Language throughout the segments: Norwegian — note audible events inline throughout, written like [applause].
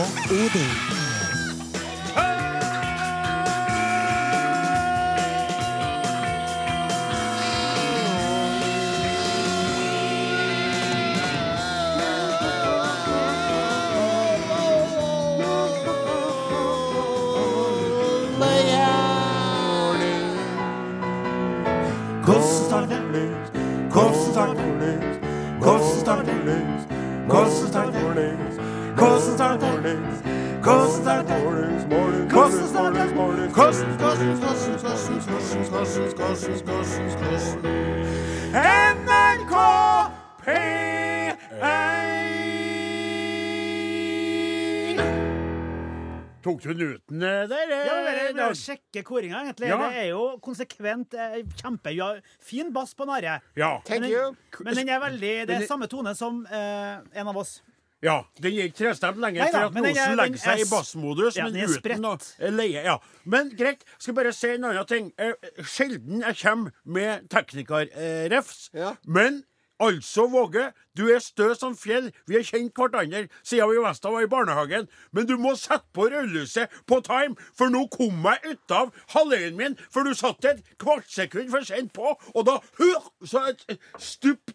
og Odin. Korsens, hvordan, hvordan, NRK P1 Tok du nuten eh, der? eh, Ja, men det, det Bjørn? å sjekke koringa, egentlig. Ja. Det er jo konsekvent eh, kjempe... Ja, fin bass på Narre. Ja. Thank Men men den er veldig Det er samme tone som eh, en av oss. Ja, Den er ikke trestemt lenger, Neida, for at men den Osen den legger seg i bassmodus, Ja, men uten å spredt. eh, leie. Ja. Men greit, skal bare si en annen ting. Eh, Sjelden jeg kommer med teknikerrefs, Ja. men altså, Våge, du er stø som fjell. Vi har kjent hverandre siden vi Vesta var i barnehagen. Men du må sette på rødlyset på time, for nå kom jeg ut av halvøyen min, for du satt et kvart sekund for sent på, og da hør, så jeg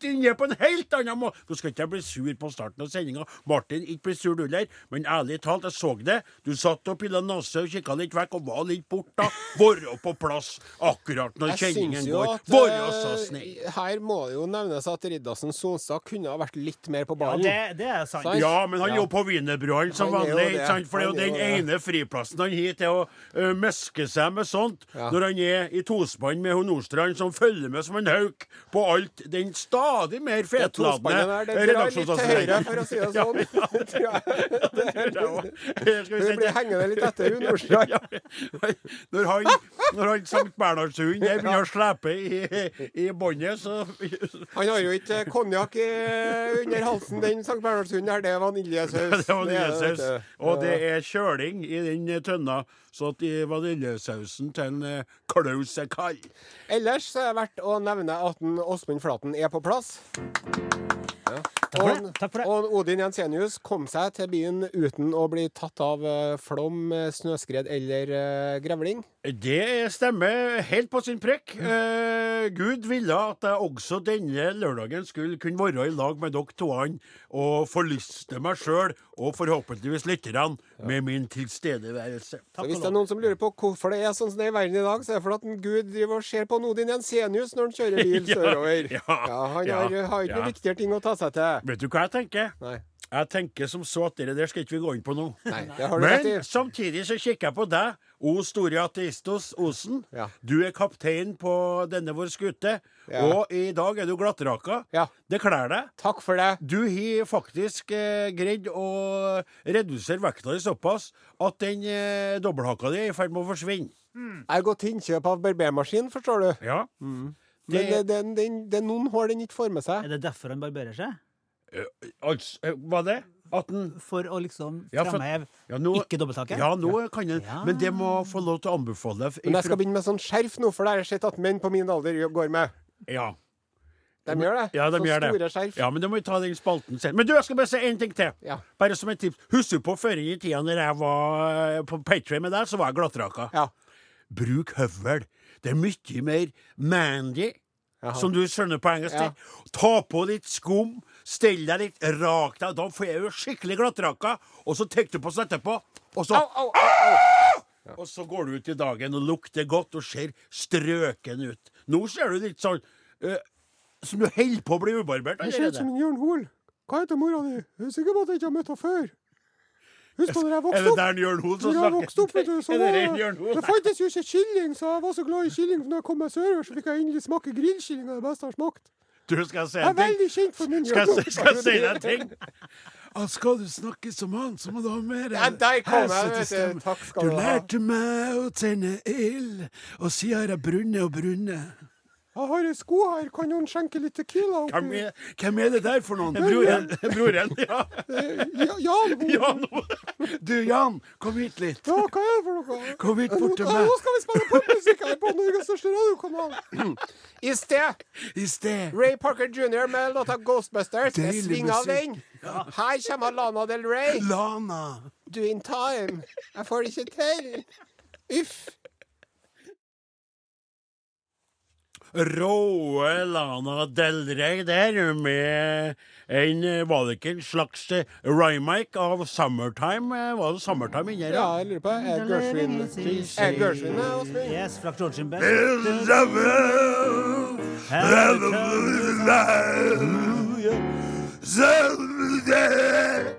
inn ned på en helt annen måte. Nå skal ikke jeg bli sur på starten av sendinga. Martin, ikke bli sur du heller, men ærlig talt, jeg så det. Du satt og pilla nese og kikka litt vekk og var litt borte. Være på plass akkurat når kjenningen går. Være så eh, snill. her må det jo nevnes at Riddarsen Sonstad kunne ha vært litt mer på Ja, det, det er sant. Sant? Ja, men han er Ja. jo på wienerbrødene som vanlig. det. ikke sant? For det er jo den ene friplassen han har til å uh, meske seg med sånt, Ja. når han er i tospann med Nordstrand, som følger med som en hauk på alt den stadig mer Det fetladende redaksjonsassistenten. det for å si det [laughs] sånn. [laughs] Tror jeg. Hun blir hengende litt etter hun Nordstrand. Når han, når han Sankt Bernhardshund begynner å slepe i, i båndet, så Han har jo ikke konjakk under halsen, den Sankt Bernhardshunden her. Det er vaniljesaus. [laughs] Det var Det er det, vaniljesaus. Og det er kjøling i den eh, tønna, så at i vaniljesausen til en eh, Klaus er kald. Ellers så er det verdt å nevne at Åsmund Flaten er på plass. Ja. for Og, det, takk for det. og Odin Jensenius kom seg til byen uten å bli tatt av eh, flom, eh, snøskred eller uh, grevling. Det stemmer helt på sin prekk. Uh, Gud ville at jeg også denne lørdagen skulle kunne være i lag med dere to og forlyste meg sjøl, og forhåpentligvis lytterne, med min tilstedeværelse. Så hvis det er noen som lurer på hvorfor det er sånn som det er i verden i dag, så er det fordi at en Gud driver og ser på en Odin Jensenius når han kjører bil [laughs] Ja, sørover. ja, han ja, har, har ikke ja. noen viktigere ting å ta seg til. Vet du hva jeg tenker? Nei. Jeg tenker som så at det der skal ikke vi gå inn på nå. Nei, det har du rett i. Men samtidig så kikker jeg på deg, O store ateistos Osen. Ja. Du er kaptein på denne vår skute, Ja. og i dag er du glattraka. Ja. Det kler deg. Takk for det. Du har faktisk eh, greid å redusere vekta di såpass at den eh, dobbelthaka di er i ferd med å forsvinne. Jeg har gått til innkjøp av barbermaskin, forstår du. Ja. Men Det, det, det, det, det er noen hår den ikke får med seg. Er det derfor han barberer seg? Altså, eh, Hva er det? At den For å liksom Ja, ja, ikke dobbelttaket? ja, nå kan jeg Ja. Men det må få lov til å anbefale Men jeg skal begynne med sånn skjerf nå, for det har jeg sett at menn på min alder går med. Ja. De gjør det. Ja, de så gjør det. store skjerf. Ja, men da må vi ta den spalten selv. Men du, jeg skal bare si én ting til. Ja. Bare som et tips. Husker du på før i tida når jeg var eh, på Patrion med deg, så var jeg glattraka. Ja. Bruk høvel. Det er mye mer mandy. Jaha. Som du skjønner på engelsk. Ja. Ta på litt skum, stell deg litt, rak deg. Da får jeg jo skikkelig glattraka. Og så tar du på sånn etterpå, og så, Au, au, au, au. og så går du ut i dagen og lukter godt og ser strøken ut. Nå ser du litt sånn uh, som du holder på å bli ubarbert Jeg ser ut som en Jørn Hoel. Hva heter mora di? Jeg er sikker på at jeg ikke har møtt henne før. Husk da jeg vokste det Er det Jørn Hoel som snakker? vokste opp, vet du, så det var Hoel? det fantes jo ikke kylling, så jeg var så glad i kylling. Når jeg kom meg sørover, så fikk jeg endelig smake grillkylling det beste jeg har smakt. Du, skal si en ting. Jeg er veldig kjent for min Skal jeg, skal si deg en ting? Ah, skal du snakke som han, så må du ha mer Ja, der kom jeg, hese til vet du. Takk skal Du du lærte meg å tenne ild, og siden har jeg brunnet og brunnet. Jeg har en sko her, kan noen skjenke litt Tequila Hvem er, hvem er det der for noen? Broren. [laughs] Broren, ja. Eh, Ja, Jan Hoel. [laughs] ja nå. Du, Jan, kom hit litt. Ja, hva er det for noe? Kom hit bort til meg. Nå skal vi spille popmusikk her på Norges største radiokanal. I sted I sted. Ray Parker jr. med låta Ghostbusters. Deilig Sving av den. Ja. Her kommer Lana Del Rey. Lana. doing time. Jeg får det ikke til. Uff. Råe Lana Del Rey der med en Var det ikke en slags eh, remake av Summertime? Eh, Var det Summertime inni her? Ja, jeg lurer på Er Gershwin Er Gershwin med oss? Yes, fra Georgian Best.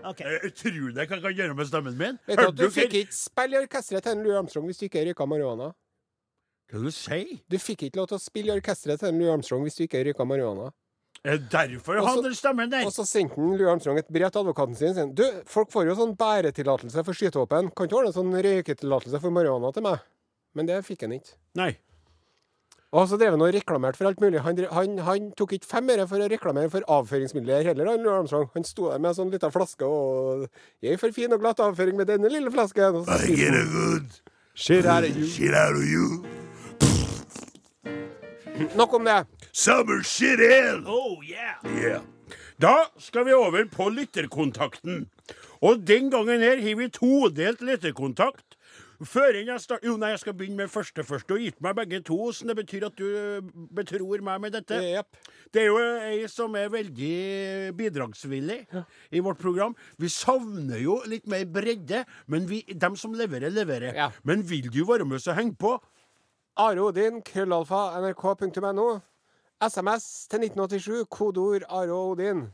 Ok. Jeg tror det kan jeg kan gjøre med stemmen min. Vet du at du fikk ikke spille i orkesteret til Louis Armstrong hvis du ikke røyka marihuana? Hva du sier Du fikk ikke lov til å spille i orkesteret til Louis Armstrong hvis du ikke røyka marihuana. Er derfor han den stemmen der? Og så sendte han Louis Armstrong et brev til advokaten sin. sin. Du, folk får jo sånn bæretillatelse for skytevåpen. Kan ikke ordne sånn røyketillatelse for marihuana til meg? Men det fikk han ikke. Nei. Og så drev han og reklamerte for alt mulig. Han, han, han tok ikke fem øre for å reklamere for avføringsmidler heller, han Louis Armstrong. Han sto der med en sånn lita flaske og 'Jeg får fin og glatt avføring med denne lille flasken'. Og så spiste han. good Shit out of you. shit out of you. Nok om det. Summer shit in. Oh, yeah! Yeah. Da skal vi over på lytterkontakten. Og den gangen her har vi todelt lytterkontakt. Før jeg start... Jo, nei, jeg skal begynne med første først. Du har gitt meg begge to, så det betyr at du eh, betror meg med dette. Yep. Det er jo ei som er veldig bidragsvillig i vårt program. Vi savner jo litt mer bredde, men vi, dem som leverer, leverer. Ja. Men vil du være med og henge på? Are Odin, krøllalfa, nrk.no. SMS til 1987, kodeord Are Odin.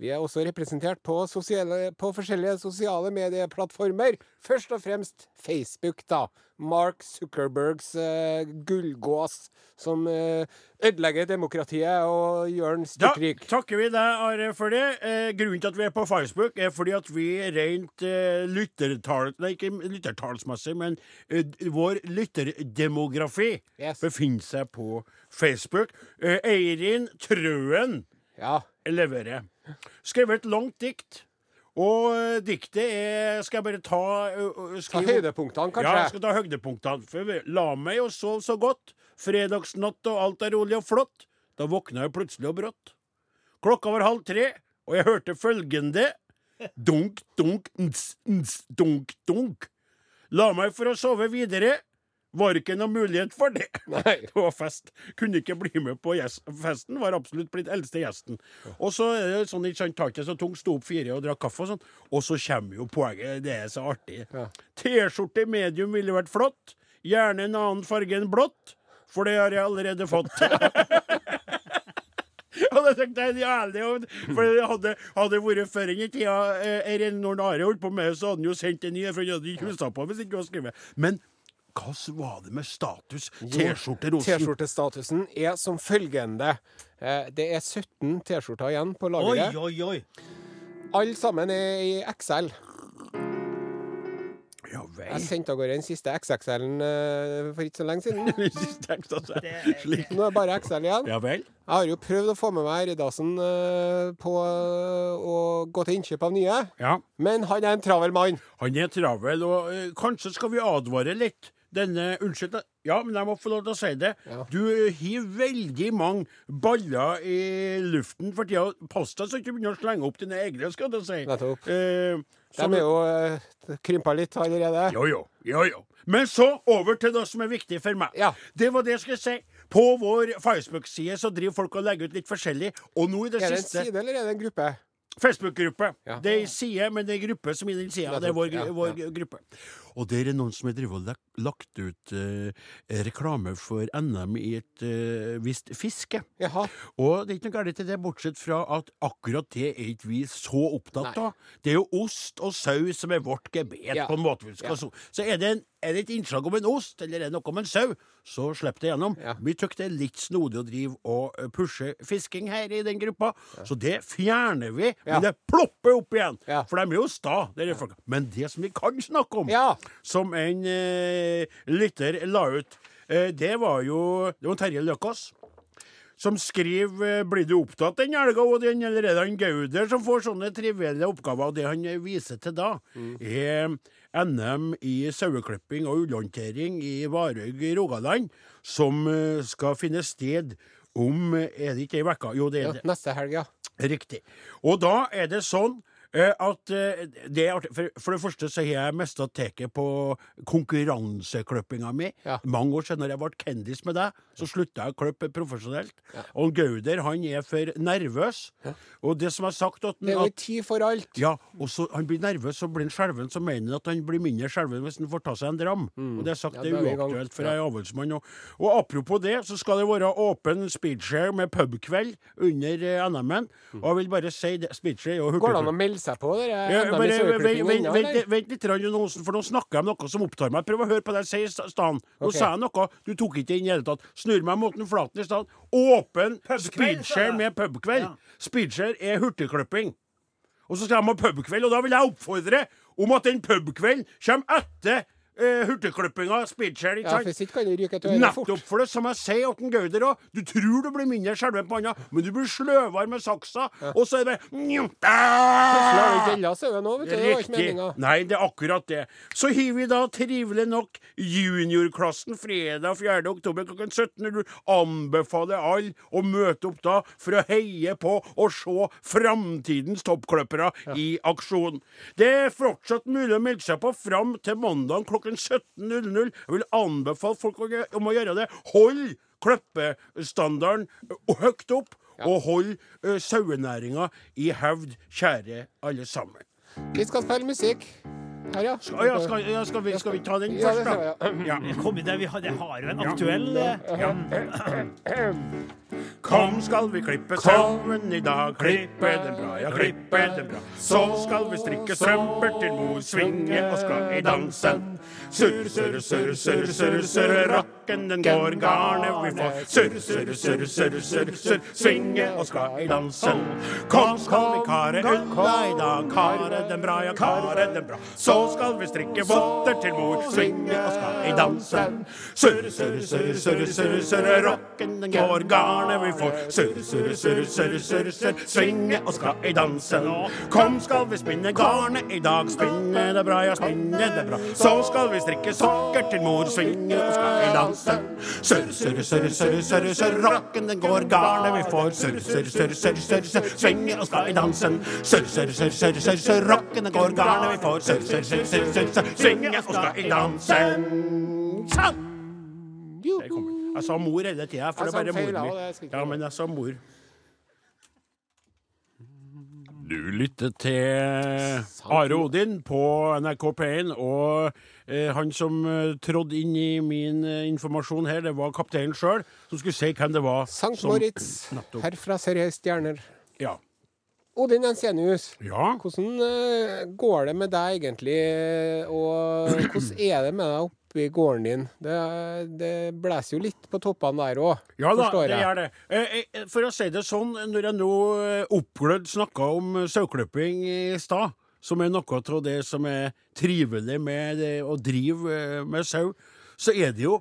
Vi er også representert på, sosiale, på forskjellige sosiale medieplattformer. Først og fremst Facebook, da. Mark Zuckerbergs eh, gullgås som eh, ødelegger demokratiet og gjør den Da takker vi deg, Are, for det. Eh, grunnen til at vi er på Facebook, er fordi at vi rent eh, lyttertall... Nei, ikke lyttertallsmessig, men eh, vår lytterdemografi Yes. befinner seg på Facebook. Eh, Eirin Trøen Ja. leverer. Skrevet et langt dikt. Og eh, diktet er Skal jeg bare ta uh, Ta høydepunktene, høydepunktene, Ja, jeg skal ta høydepunktene. For La meg og sov så godt. Fredagsnatt og alt er rolig og flott. Da våkna jeg plutselig og brått. Klokka var halv tre, og jeg hørte følgende. Dunk, dunk, ns, ns, dunk, dunk. La meg for å sove videre. Var ikke noe mulighet for det. [laughs] Nei. Det var fest. Kunne ikke bli med på festen. Var absolutt blitt eldste gjesten. Og så er det sånn, ikke sant, tar ikke så tungt, sto opp fire og drakk kaffe og sånn. Og så kommer jo poenget. Det er så artig. Ja. T-skjorte medium ville vært flott. Gjerne en annen farge enn blått, for det har jeg allerede fått. [laughs] Og da tenkte jeg jævlig For hadde, hadde det vært før i tida eh, Når Are holdt på med det, så hadde han jo sendt en ny, for han hadde ikke huska på hvis ikke hun skrevet. Men hva var det med status? T-skjorte-rosen? T-skjortestatusen er som følgende. Eh, Det er 17 T-skjorter igjen på Oi, lageret. oi, oi. Alle sammen er i XL. Ja vel. Jeg sendte av gårde den siste XXL-en eh, for ikke så lenge siden. [laughs] Nå er det bare XL igjen. Ja vel. Jeg har jo prøvd å få med meg Riddarsen eh, på å gå til innkjøp av nye, Ja. men han er en travel mann. Han er travel, og kanskje skal vi advare litt. Denne Unnskyld, ja, men jeg må få lov til å si det. Ja. Du eh, har veldig mange baller i luften for tida. Pass deg så ikke begynner å slenge opp dine egne, skal du si. Nettopp. Eh, De er jo eh, krympa litt allerede. Jo, jo. jo, jo. Men så over til det som er viktig for meg. Ja. Det var det jeg skulle si. På vår Facebook-side så driver folk og legger ut litt forskjellig. Og nå i det Er det en siste side, eller er det en gruppe? Facebook-gruppe. Ja. Det er en side, men det er gruppe som i den sida. Det er vår, Ja, vår gruppe. Og der er noen som har drevet og lagt- ut eh, reklame for NM i et eh, visst fiske. Jaha. Og det er ikke noe galt i det, bortsett fra at akkurat det er ikke vi så opptatt Nei. av. Det er jo ost og sau som er vårt gebet, Ja. på en måte. Ja. så. Så er det, en, er det et innslag om en ost, eller er det noe om en sau, så slipp det gjennom. Ja. Vi syns det er litt snodig å drive og eh, pushe fisking her i den gruppa, så det fjerner vi. Men det plopper opp igjen, for de er jo sta. Er folka. Men det som vi kan snakke om, Ja. Som en eh, lytter la ut, eh, det var jo Det var Terje Løkås som skriver eh, 'Blir du opptatt den helga?' Og den, eller er det han Gauder som får sånne trivielle oppgaver? Og det han viser til da, er NM i saueklipping og ullhåndtering i Varøy i Rogaland, som skal finne sted om Er det ikke ei uke? Jo, det er Ja, neste helg, ja. Riktig. Og da er det sånn at eh, det er artig. For, det første så har jeg mista taket på konkurranseklippinga mi. Ja. Mange år siden når jeg ble kendis med deg, så slutta jeg å klippe profesjonelt. Og Gauder han er for nervøs. Og det som er sagt at, Det er jo tid for alt. ja, og så Han blir nervøs, så blir han skjelven. Så mener han at han blir mindre skjelven hvis han får ta seg en dram. Og det er sagt Mm. Ja, det er uaktuelt, for Ja. jeg er avholdsmann. Og, og apropos det, så skal det være åpen speedshare med pubkveld under eh, NM-en. Og jeg vil bare si det, speedshare er jo Seg på dere. Ja, bare, vent, vent, vent, vent litt, Johnsen, for nå snakker jeg om noe som opptar meg. Prøv å høre på det jeg sier i stad. Nå sa jeg noe du tok ikke inn i det hele tatt. Snur meg mot den flaten i stad. Åpen speedshare med pubkveld. Ja. Speedshare er hurtigklipping. Og så skal de ha pubkveld, og da vil jeg oppfordre om at den pubkvelden kommer etter uh, hurtigklippinga. Speedshare, ikke Ja, for sitt kan det ryke et øre fort. Nettopp for det, som jeg sier til Gauder òg. Du tror du blir mindre skjelven på panna, men du blir sløvere med saksa. Og så er det bare. Nei, det er akkurat det. Så har vi da trivelig nok juniorklassen fredag 4. oktober klokken 17. Anbefaler alle å møte opp da for å heie på og se framtidens toppklippere i aksjon. Det er fortsatt mulig å melde seg på fram til mandag klokken 17.00. Jeg vil anbefale folk om å gjøre det. Hold klippestandarden høyt opp, og hold uh, sauenæringa i hevd, kjære alle sammen. Vi skal spille musikk. Her, ja. Skal, ja, skal, ja, skal, vi, skal vi ta den først, da? Ja. Kom i det, vi har, det har jo en aktuell eh, Kom, skal vi klippe sauen i dag, klippe den bra, ja, klippe den bra. Så skal vi strikke strømper til mor, svinge og skal i dansen. Surr, surr, surr, surr, surr, surr, rakken den går, garnet vi får. Surr, surr, surr, surr, surr, surr, svinge og skal i dansen. Kom, skal vi kare unna i dag, kare den bra, ja, kare den bra. Så skal vi strikke votter til mor, svinge og skal i dansen. Surre, surre, surre, surre, surre, surre, rocken den går, garnet vi får. Surre, surre, surre, surre, surre, surre, svinge og skal i dansen. Kom, skal vi spinne garnet i dag, spinne det bra, ja, spinne det bra. Så skal vi strikke sokker til mor, svinge og skal i dansen. Surre, surre, surre, surre, surre, surre, rocken den går, garnet vi får. Surre, surre, surre, surre, surre, surr, svinge og skal i dansen. Surre, surre, surre, surre, surre, surr, rocken går, gale, vi får. Svinge og skal i dansen. Den. Jeg sa mor hele tida, for det er bare sa feil, mor ja, men jeg sa mor. Du lytter til Are Odin på NRK P1, og eh, han som eh, trådde inn i min eh, informasjon her, det var kapteinen sjøl, som skulle si hvem det var. Sankt Moritz, [clears throat] herfra ser jeg stjerner. Ja. Odin Jensenius, ja. hvordan eh, går det med deg egentlig, og hvordan er det med deg oppe i gården din? Det, det blåser jo litt på toppene der òg, Ja da, forstår det jeg. gjør det. Eh, eh, For å si det sånn, når jeg nå oppglødd snakka om saueklipping i stad, som er noe av det som er trivelig med det å drive med sau, så er det jo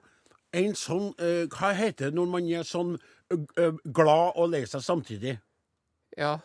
en sånn Hva heter det når man er sånn glad og lei seg samtidig? Ja,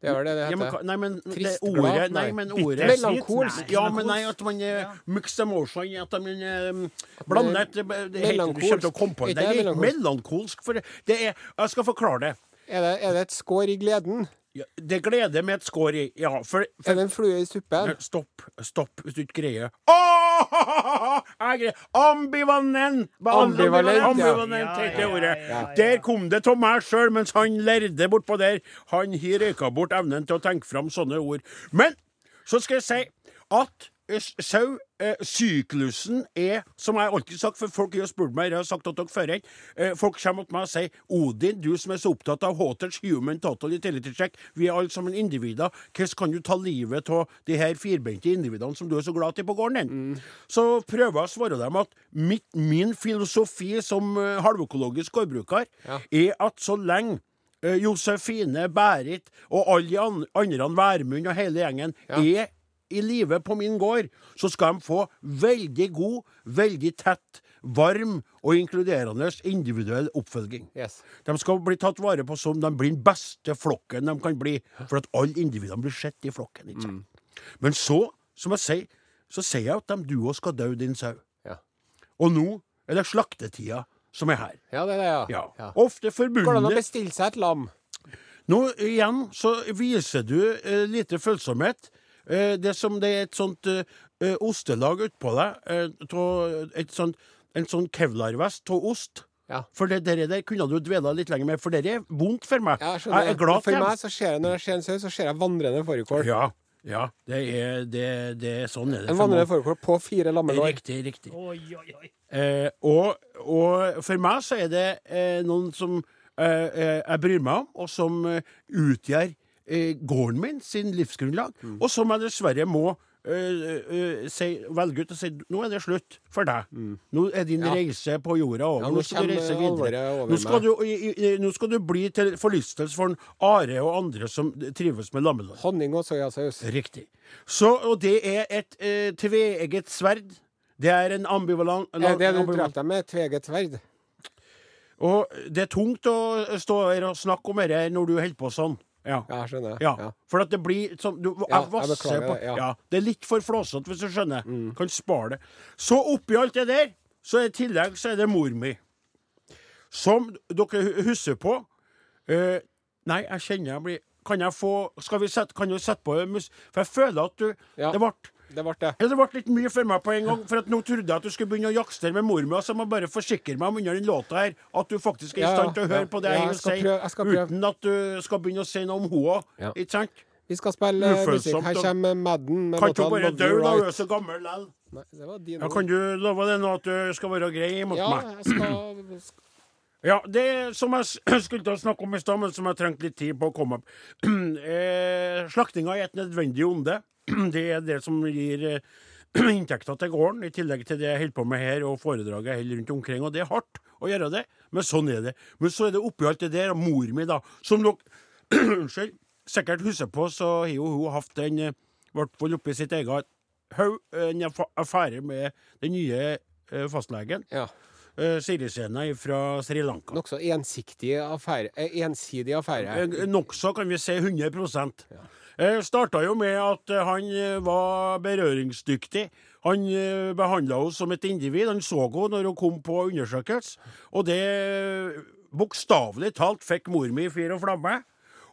det er det det Ja, men, heter. hva- nei, men det ordet? Nei, men ordet Melankolsk. Ja, men nei, at man er Ja. mixed emotion, at man um, blander det, det heter, Du Melankolsk. kommer til å komme på det. Det er ikke melankolsk. for det er Jeg skal forklare det. Er det, er det et skår i gleden? Ja, det gleder med et skår i. Ja, for, for Er det en flue i suppen? Stopp, stopp, hvis du ikke greier oh, Jeg greier Ambivalent! Ambivalent, ja. Ambivalent heter det Ja, ja, ordet. ja, ja, ja. Der kom det av meg sjøl, mens han lærde bortpå der. Han har røyka bort evnen til å tenke fram sånne ord. Men så skal jeg si at sau, eh, syklusen er, som jeg alltid sagt, for folk har spurt meg, jeg har sagt at dere før, eh, folk kommer til meg og sier Odin, du som er så opptatt av Hotels human total utility check, vi er alle sammen individer, hvordan kan du ta livet av de her firbeinte individene som du er så glad til på gården din? Så prøver jeg å svare dem at mitt, min filosofi som eh, halvøkologisk gårdbruker Ja. er at så lenge eh, Josefine, Berit og alle de an- andre, Værmund og hele gjengen, er i live på min gård, så skal de få veldig god, veldig tett, varm og inkluderende individuell oppfølging. Yes. De skal bli tatt vare på som de blir den beste flokken de kan bli, for at alle individene blir sett i flokken. Ikke sant? Men så, som jeg sier, så sier jeg at de du òg skal dø, din sau. Ja. Og nå er det slaktetida som er her. ja, det er det, ja. Ja. ja. Ofte Går det an å bestille seg et lam? Nå igjen så viser du eh, lite følsomhet. Eh, det som det er et sånt eh, eh, ostelag utpå deg, sånt, en sånn kevlarvest av ost. Ja. For det der, der kunne du dvela litt lenger med, for det er vondt for meg. Ja, jeg jeg er glad for meg så ser jeg når jeg ser en sau, så ser jeg vandrende fårikål. Ja, ja det, er, det, det er sånn er det. En vandrende fårikål på fire lammelår. Riktig, riktig. Oi, oi, oi. Eh, og, og for meg så er det eh, noen som eh, eh, jeg bryr meg om, og som eh, utgjør eh, gården min sin livsgrunnlag, Mm. og som jeg dessverre må Uh, uh, si, velge ut og si nå er det slutt for deg. Nå er din Mm. Ja. reise på jorda over. Ja, nå nå skal du reise videre. Nå skal du, i, i, nå skal du bli til forlystelse for en Are og andre som trives med lammelår. Honning og soyasaus. Riktig. Så, og det er et uh, tveegget sverd. Det er en ambivalent Er det du drepte deg med? Tveget sverd? Og det er tungt å stå her og snakke om dette når du holder på sånn. Ja. Ja, skjønner. Ja, Ja. for at det blir sånn du, Jeg vasser jeg på det, ja. Mm. Det er litt for flåsete, hvis du skjønner. Kan spare det. Så oppi alt det der, så i tillegg så er det mor mi. Som dere husker på uh, Nei, jeg kjenner jeg blir Kan jeg få Skal vi sette, kan du sette på mus... For jeg føler at du. Det ble Det ble det. ja, det ble litt mye for meg på en gang. For at nå trodde jeg at du skulle begynne å jakste med mormor. Så jeg må bare forsikre meg om under den låta her at du faktisk er i stand til å ja, høre på det ja, jeg jeg skal si, prøve- jeg skal prøve. uten at du skal begynne å si noe om henne. Ja. Ikke sant? Vi skal spille musikk. Her kommer Madden med Kan ikke bare dø, da? Du er så gammel din Ja, kan du love det nå at du skal være grei mot Ja, meg? jeg skal Ja, det som jeg [clears throat] skulle til å snakke om i stad, men som jeg trengte litt tid på å komme opp. [clears throat] eh, Slaktinga er et nødvendig onde. [clears throat] Det er det som gir eh, inntekter til gården, i tillegg til det jeg holder på med her og foredraget jeg holder rundt omkring. Og det er hardt å gjøre det, men sånn er det. Men så er det oppi alt det der, mor mi, da, som dere Unnskyld. Sikkert husker på, så har jo hun hatt en eh, I hvert fall oppi sitt eget haug, en affære med den nye eh, fastlegen. Ja. Uh, fra Sri Lanka. Nokså ensiktig affære. eh, Ensidig affære. Eh, Nokså, kan vi si 100 ja. Starta jo med at eh, han eh, var berøringsdyktig. Han eh, behandla henne som et individ. Han så henne når hun kom på undersøkelse, og det eh, bokstavelig talt fikk mor mi i fyr og flamme.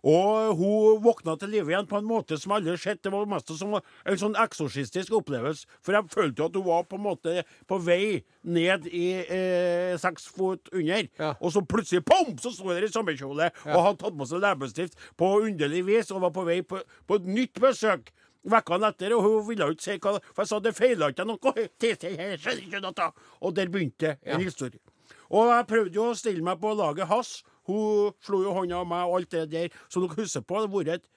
Og hun våkna til live igjen på en måte som aldri har sett. Det var mest som en sånn eksorsistisk opplevelse. For jeg følte jo at hun var på en måte på vei ned i eh, seks fot under. Ja. Og så plutselig pom, så sto hun der i sommerkjole og hadde tatt på seg leppestift på underlig vis og var på vei på, på et nytt besøk. Vekkene etter, og hun ville ikke si hva For jeg sa det feila ikke noe. Og der begynte en historie. Og jeg prøvde jo å stille meg på laget hans. Hun slo jo hånda av meg og alt det der. Så dere husker på, det har vært et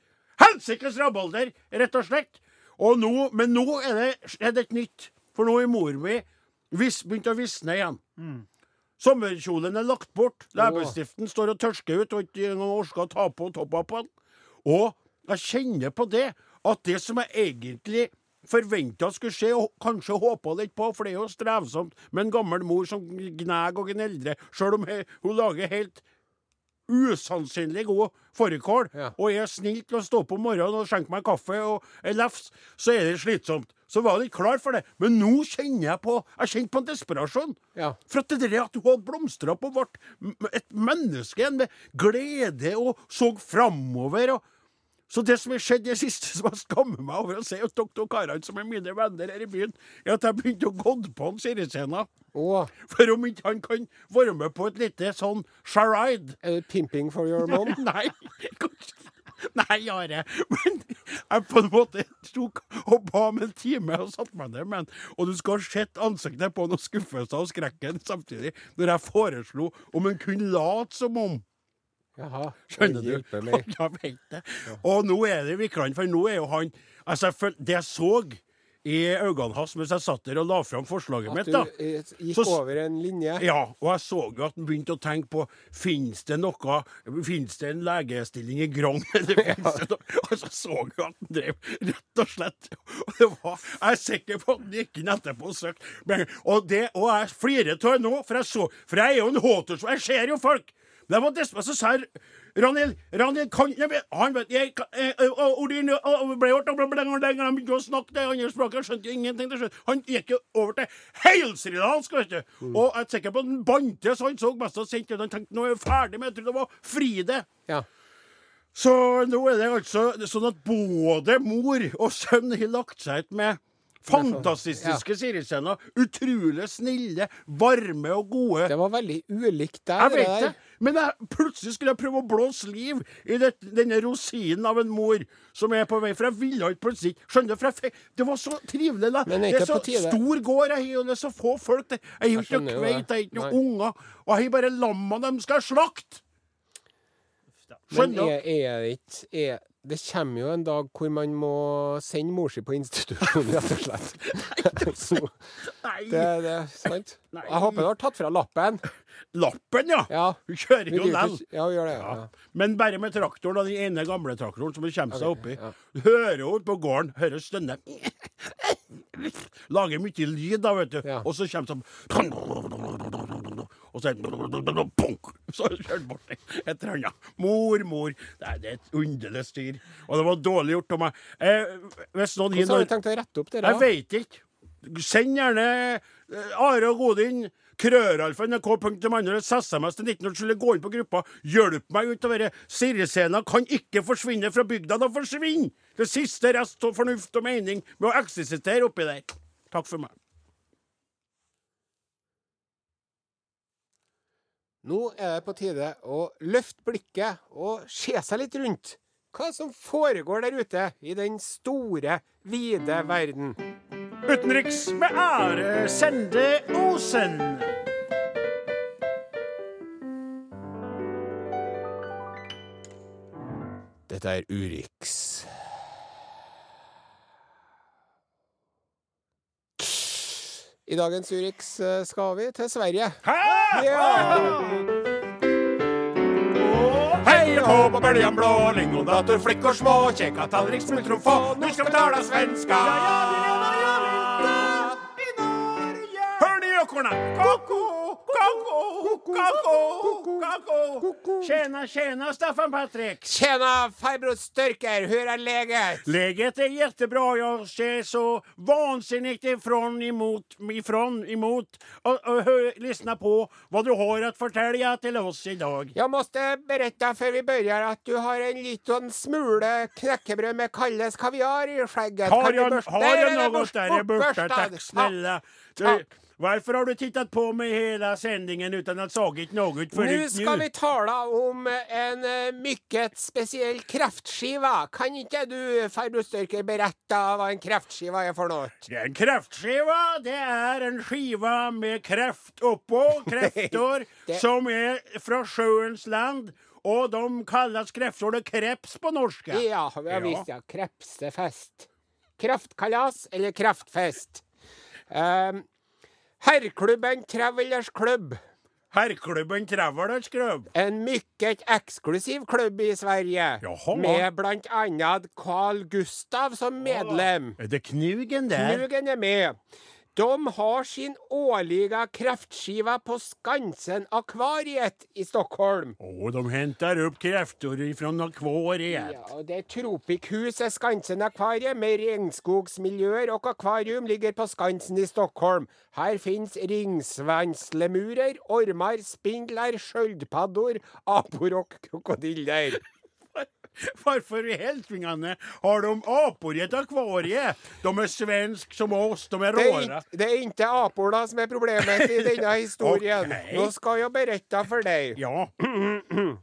helsikes rabalder, rett og slett. Og nå, men nå er det, er det et nytt. For nå er mor mi begynt å visne igjen. Sommerkjolen er lagt bort. Leppestiften står og tørsker ut, og ikke engang orker å ta på toppen på den. Og jeg kjenner på det at det som jeg egentlig forventa skulle skje, og kanskje håpa litt på, for det er jo strevsomt med en gammel mor som gnager og gneldrer, sjøl om hun lager helt usannsynlig god fårikål, Ja. og er snill til å stå opp om morgenen og skjenke meg kaffe og en lefs, så er det slitsomt. Så var jeg ikke klar for det. Men nå kjenner jeg på Jeg kjenner på en desperasjon. Ja. For at det der at du hadde blomstra opp og ble et menneske igjen med glede og så framover. og så det som har skjedd det siste, som jeg skammer meg over å si til dere karene som er mine venner her i byen, er at jeg begynte å gå på han Sirisena. For om ikke han kan være med på et lite sånn charade er det pimping for your mom? [laughs] Nei, kanskje- Nei, Are. Men jeg på en måte tok og ba om en time og satte meg ned med han. Og du skal ha sett ansiktet på han og skuffelsen og skrekken samtidig, når jeg foreslo om han kunne late som om. Jaha. Skjønner du? [laughs] Ja. Og nå er det viklende, for nå er jo han Altså, det jeg så i øynene hans mens jeg satt der og la fram forslaget At mitt, du da eh, gikk Så over en linje? Ja, og jeg så jo at han begynte å tenke på finnes det noe finnes det en legestilling i Grong? [laughs] Eller finnes det noe? Og så så jeg at han drev rett og slett og det var, Jeg er sikker på at han gikk inn etterpå og søkte. Og, det, og jeg flirer av nå, for jeg så For jeg er jo en håter, så jeg ser jo folk. Jeg var desperat, så sa Ranhild, Ranhild kan Han vet jeg, jeg, Han begynte å snakke det andre språket, jeg skjønte ingenting det. Han gikk jo over til helsridansk, vet du. Og jeg er sikker på at han bante, så han så mest og ut. Han tenkte nå er jeg ferdig med det. Jeg trodde det var Fride. Ja. Så nå er det altså sånn at både mor og sønn har lagt seg ut med fantastiske siriscener. Utrolig snille, varme og gode. Det var veldig ulikt der. Jeg vet det, men jeg, plutselig skulle jeg prøve å blåse liv i det, denne rosinen av en mor som er på vei. For jeg ville ikke plutselig Skjønner? For jeg, det var så trivelig. Da. Men Det er så stor gård jeg har, og det er så få folk der. Jeg har ikke noe kveit, det. jeg har ikke noen unger. Og jeg har bare lamma dem skal slakte. Men Skjønner du? er, er det ikke er, Det kommer jo en dag hvor man må sende mor si på institusjon, rett og slett. [laughs] Nei. det, det er sant. Nei. Jeg håper du har tatt fra lappen. Lappen, ja. Ja. Du kjører jo den. Ja, gjør det. Ja. Men bare med traktoren, og den ene gamle traktoren som kommer seg oppi. ja. Hører jo på gården, hører stønne. [laughs] Lager mye lyd da, vet du. Og så kommer sånn Og så er det punk, Så har du kjørt bort et eller annet. Mor, mor. Det er et underlig styr. Og det var dårlig gjort av meg. Eh, hvis noen Hvordan har du tenkt å rette opp det? Jeg vet ikke. Send gjerne eh, Are og Godin. Krøralfa nrk.no. SMS til 1907. Gå inn på gruppa. Hjelp meg utover. Sirisena kan ikke forsvinne fra bygda. Da forsvinner det siste rest av fornuft og mening med å eksistere oppi der. Takk for meg. Nå er det på tide å løfte blikket og se seg litt rundt. Hva som foregår der ute i den store, vide verden. Utenriks med ære Sende Osen. Dette er Urix. I dagens Urix eh, skal vi til Sverige. Hæ? Ja! Hej och hå på böljan blå, lingondator, flickor små, käka tallrik, smultron få, nu ska vi tala svenska! Hör ni ekorna? Koko, koko, Ko-ko! Tjena, tjena Staffan Patrik! Tjena farbror Styrker, hur är läget? Läget är jättebra. Jag ser så vansinnigt ifrån emot, ifrån emot och, och hö, lyssna på vad du har att förtälja till oss idag. Jag måste berätta för vi börjar att du har en liten smule knäckebröd med Kalles kaviar i skägget. Har jag, har jag något där? bort- är tack snälla. Du, Tack. Varför har du tittat på mig hela sändningen utan att sagit något förut Nu ska vi tala om en eh, mycket speciell kraftskiva. Kan inte du, Ferdus Störker, berätta vad en kraftskiva är för något? En kräftskiva. Det är en skiva med kreft uppå, [laughs] kräftor det- som är från sjöns land. Och de kallas kräftor och kreps på norska. Ja, ja visst ja. Krepsefest. Kraftkalas eller kraftfest. Um, herrklubben Travelers Club. Herrklubben Travelers Club. En mycket eksklusiv klubb i Sverige. Jaha. Med blant annet Carl Gustav som medlem. Er det knugen der? Knugen er med. De har sin årliga kraftskiva på Skansen-akvariet i Stockholm. Åh, de hämtar upp kräftor ifrån akvariet. Ja, det Tropikhuset Skansen-akvariet med regnskogsmiljöer och akvarium ligger på Skansen i Stockholm. Här finns ringsvanslemurer, ormar, spindlar, sköldpaddor, apor och krokodiller. [laughs] Varför i helsvingene har de apor i et akvarie? De er svensk som oss, de Det råra. inte, det är inte aporna som er problemet i denne historien. [laughs] okay. Nå skal jeg berette for deg. Ja, [clears throat]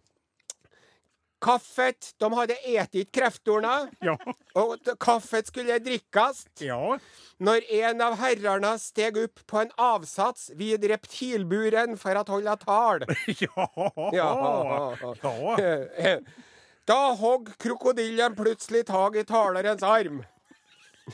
Kaffet, de hadde ätit kräftorna ja, og kaffet skulle drikkes. ja. Når en av herrarna steg opp på en avsats vid reptilburen for å holde tal. [laughs] Ja, Ja. Då hogg krokodillen plutselig tag i talerens arm.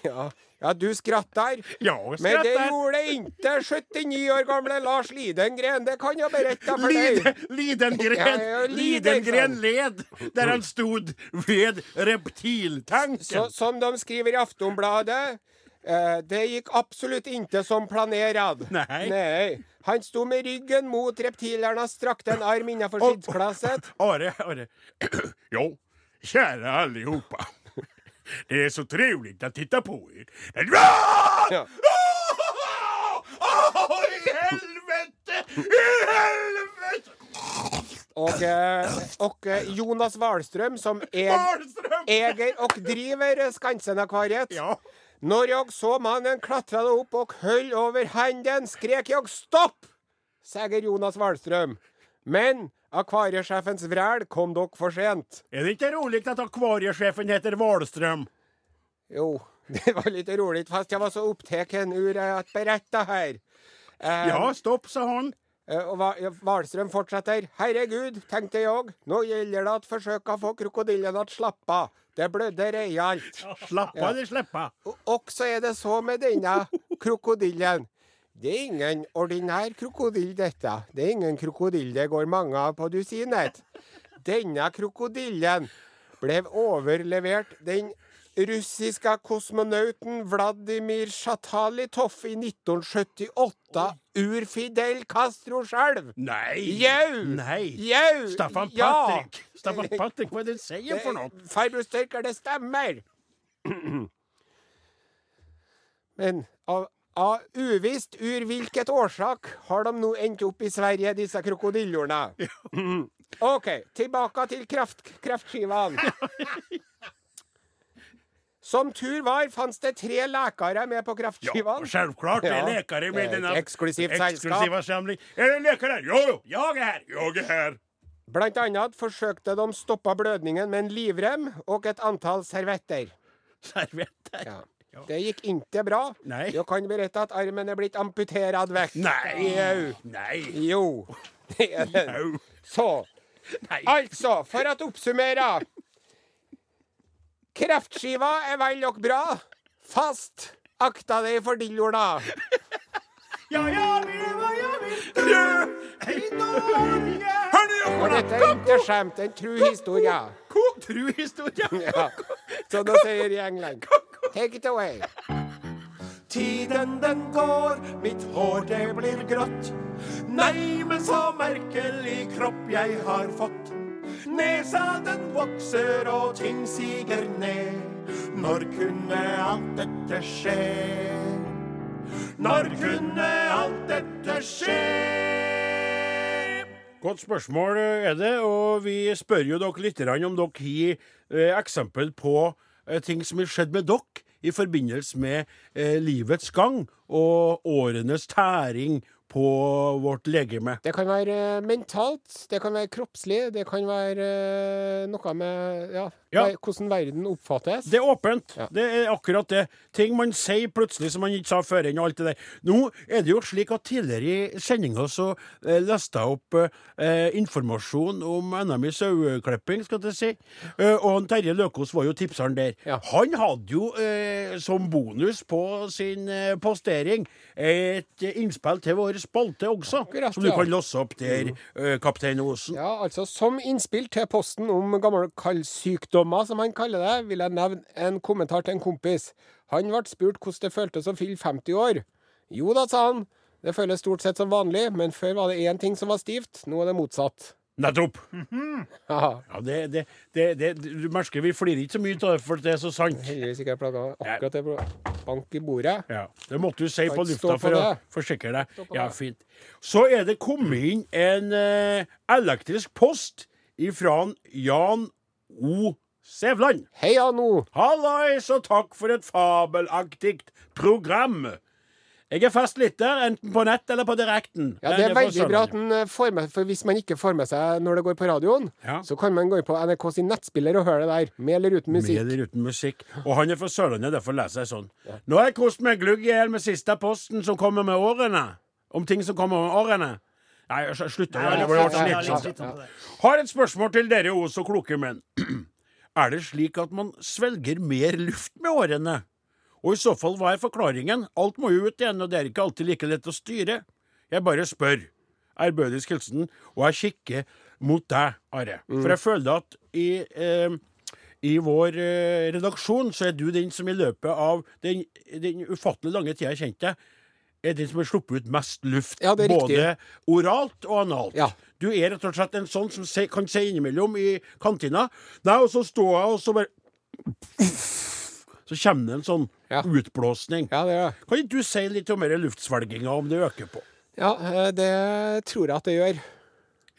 Ja, ja du skratter. Ja, Men det gjorde ikke 79 år gamle Lars Lidengren, det kan jeg berette for deg. dig. Lidengren, Ja, ja, Lidengren led der han stod ved reptiltanken. Så, som de skriver i Aftonbladet, eh, det gikk absolutt inte som planerad. Nei. Nei. Han stod med ryggen mot reptilerna, strakte en arm innenfor skyddsklasset. [laughs] Are, Are. [clears throat] Jo, kjære allihopa. Det er så trivelig å titte på dere. Ja. Åh, I helvete! I helvete! og, eh, og eh, Jonas Wahlstrøm, som er, Wahlström! eier og driver Skansen-akvariet. Ja. Når jeg så mannen klattrade opp og høll over handen skrek jeg stopp, sier Jonas Wahlstrøm. Men akvariesjefens vræl kom dere for sent. Er det ikke rolig at akvariesjefen heter Wahlstrøm? Jo, [laughs] det var litt roligt fast jeg var så opptatt ur å berette her. Um, Ja, stopp, sa han. Eh, Hvalstrøm fortsetter. Herregud, tenkte Herregud, òg. Nå gjelder det det forsøke å få krokodillen att av. Det blødde realt. [laughs] Slappe av eller slippe? Og så er det så med denne krokodillen. Det er ingen ordinær krokodill dette. Det er ingen krokodill det går mange av på dusinet. Denne krokodillen ble overlevert den russiska kosmonauten Vladimir Sjatalitov i 1978 ur Fidel Castro selv. Nei. Jau! Nei. Jau! Staffan Ja! Staffan Patrick, hva er det du sier for noe? Farbror Størker, det stemmer. Men av, av uvisst ur hvilket årsak har de nå endt opp i Sverige, disse krokodillorna. [laughs] OK, tilbake til kraft, kraftskivan. Som tur var, fantes det tre lekere med på Ja, kraftskivan. självklart. Det er lekere läkare med Det eksklusivt eksklusive samling. Är det en läkare här? Jo, jo, jeg er her! Jeg er her! Blant annet forsøkte de stoppa blødningen med en livrem og et antall servetter. Servetter. Ja. Det gikk ikke bra. Nei. Jeg kan berette at armen er blitt amputert vekk. Nei. Jau. Nei. Jo. Det er den. Så. Nei. Altså, for å oppsummere. Kreftskiva er vel og bra. Fast akta deg for dillorna. Ja, jeg vil hva jeg vil. Ja. I Norge. Og dette er ikke skjemt, en tru historie. Tru historie? Ja. Som de sier i England. Take it away. Tiden den går, mitt hår det blir grått. Nei, men så merkelig kropp jeg har fått. Nesa den vokser og ting siger ned. Når kunne alt dette skje? Når kunne alt dette skje? Godt spørsmål er det, og vi spør jo dere litt om dere har eh, eksempel på eh, ting som har skjedd med dere i forbindelse med eh, livets gang og årenes tæring på vårt legeme. Det kan være eh, mentalt, det kan være kroppslig, det kan være eh, noe med ja, Ja. hvordan verden oppfattes. Det er åpent. Ja. Det er akkurat det. Ting man sier plutselig som man ikke sa før inn, og alt det der. Nå er det jo slik at tidligere i sendinga så eh, leste jeg opp eh, informasjon om NM i saueklipping, skal jeg si. Eh, og han Terje Løkås var jo tipseren der. Han hadde jo eh, som bonus på sin postering et innspill til vår spalte også, Akkurat, som du kan losse opp der, eh, kaptein Osen. Ja, altså Som innspill til posten om gammelkallsykdommer, som han kaller det, vil jeg nevne en kommentar til en kompis. Han ble spurt hvordan det føltes å fylle 50 år. Jo da, sa han. Det føles stort sett som vanlig, men før var det én ting som var stivt. Nå er det motsatt. Nettopp. Haha. Ja, det, det, det, det, du merker vi flirer ikke så mye av det, for det er så sant. Heldigvis ikke jeg plaga akkurat det. på Bank i bordet. Ja, Det måtte du si på lufta for å forsikre deg. Ja, fint. Så er det kommet inn en eh, elektrisk post ifra Jan O. Sævland. Jan O. Hallais, og takk for et fabelaktig program. Jeg er fast lytter, enten på nett eller på direkten. Ja, Det er veldig bra at den eh, får med For hvis man ikke får med seg når det går på radioen, Ja. så kan man gå inn på NRK sin nettspiller og høre det der. Med eller uten musikk. Med eller uten musikk. Og han er fra Sørlandet, derfor leser jeg sånn. Nå har jeg kost meg glugg i hjel med siste posten som kommer med årene. Om ting som kommer med årene. Nei, slutt. ja, ja, det. Har et spørsmål til dere, O så kloke menn. [clears throat] Er det slik at man svelger mer luft med årene? Og i så fall, hva er forklaringen? Alt må jo ut igjen, og det er ikke alltid like lett å styre. Jeg bare spør. Ærbødigst hilsen, og jeg kikker mot deg, Are. For jeg føler at i eh, i vår eh, redaksjon så er du den som i løpet av den, den ufattelig lange tida jeg kjente deg, er den som har sluppet ut mest luft. Ja, er riktig. både oralt og analt. Ja. Du er rett og slett en sånn som se, kan si innimellom i kantina. Nei, og så står jeg, og så bare Så kommer det en sånn Ja. utblåsning. Ja, det gjør. Kan ikke du si litt om denne luftsvelginga, om det øker på? Ja, eh, det tror jeg at det gjør.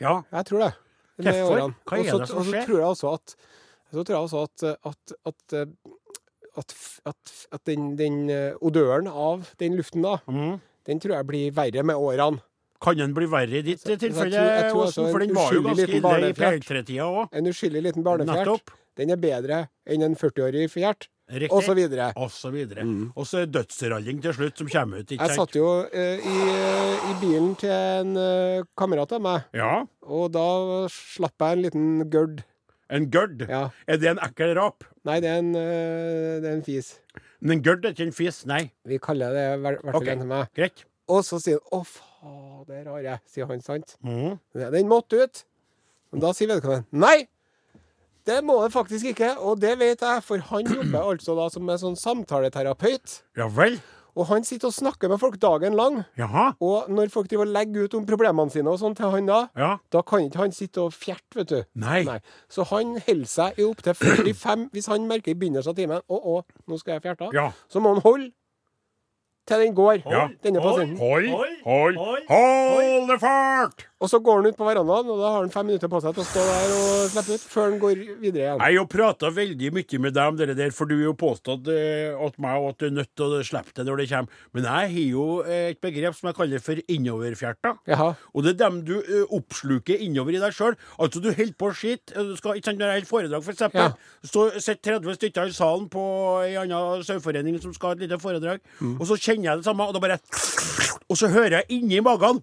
Ja. Jeg tror det. Hvorfor? Hva er det som Og så skjer? tror jeg også at så tror jeg også at, at, at, at, at, den, den eh, odøren av den luften, da, Mm. den tror jeg blir verre med årene. Kan den bli verre i ditt Så- så jeg tilfelle, altså Åsen? For den var jo ganske ille i barnefjert. PR3-tida òg. En uskyldig liten barnefjert, den er bedre enn en 40-årig fjert, Riktig. og så videre. Og så videre. Og så er dødsralling til slutt som kommer ut. Jeg satt jo eh, i, eh, i bilen til en eh, kamerat av meg, Ja. og da slapp jeg en liten gørd. En gørd. Ja. Er det en ekkel rap? Nei, det er en, eh, det er en fis. Men en gørd er ikke en fis. Nei. Vi kaller det i hvert fall okay. til meg. Greit. Og så sier han 'Å, fader, har jeg', sier han, sant? Mm. Den måtte ut. Men da sier vedkommende 'Nei, det må det faktisk ikke', og det vet jeg, for han jobber altså da som en sånn samtaleterapeut. Ja vel. Og han sitter og snakker med folk dagen lang. Jaha. Og når folk driver og legger ut om problemene sine og sånn til han da, Ja. da kan ikke han sitte og fjerte, vet du. Nei. Så han holder seg i opptil 45 Hvis han merker i begynnelsen av timen 'Å, å, nå skal jeg fjerte', Ja. så må han holde til den går, Ja. denne Hold. hold, Hold, Hold, hold, hold, hold det fart! Og så går han ut på verandaen, og da har han fem minutter på seg til å stå der og slippe ut, før han går videre igjen. Jeg har prata veldig mye med deg om det der, for du har jo påstått eh, at meg at du er nødt til å slippe det når det kommer. Men jeg har jo eh, et begrep som jeg kaller for innoverfjerta. Jaha. Og det er dem du eh, oppsluker innover i deg sjøl. Altså, du holder på å skite. Eh, når jeg holder foredrag, for eksempel, Ja. så sitter 30 stykker i salen på ei anna saueforening som skal ha et lite foredrag, Mm. og så kjenner jeg det samme, og da bare Og så hører jeg inni magen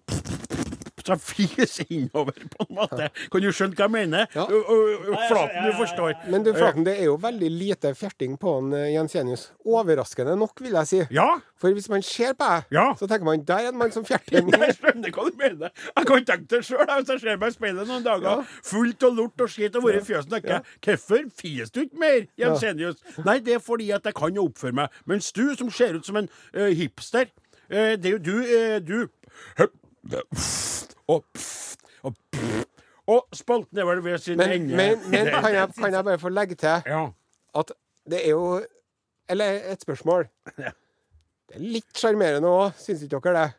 så jeg fiser innover, på en måte. Kan du skjønne hva jeg mener? Ja. Flaten, du forstår. Men du, Flaten, det er jo veldig lite fjerting på han Jens Jensenius. Overraskende nok, vil jeg si. Ja, For hvis man ser på deg, Ja. så tenker man der er en mann som [laughs] fjerter jeg skjønner hva du mener. Jeg kan tenke det sjøl hvis jeg ser meg i speilet noen dager. Ja. Fullt av lort og skit og vært i fjøset. Ja. Hvorfor fies du ikke mer, Jensenius? Nei, det er fordi at jeg kan oppføre meg. Mens du, som ser ut som en uh, hipster uh, Det er jo du uh, Du høp, og, og, og spalt er ved sin Men, ende. men, men [laughs] kan, jeg, kan jeg bare få legge til Ja. at det er jo Eller et spørsmål. Ja. Det er litt sjarmerende òg, syns ikke dere det?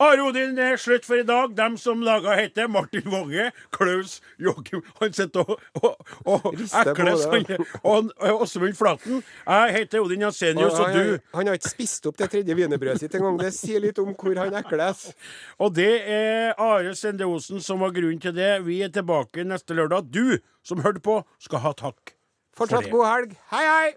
Are Odin, det er slutt for i dag. Dem som laga heter Martin Wange, Klaus Joakim Han sitter og, og, og ekles. han- Og Åsmund Flaten. Jeg heter Odin Jensenius, og du han har ikke spist opp det tredje wienerbrødet sitt engang. Det sier litt om hvor han ekles. Og det er Are Sende Osen som var grunnen til det. Vi er tilbake neste lørdag. Du som hørte på, skal ha takk. Fortsatt god helg. Hei, hei!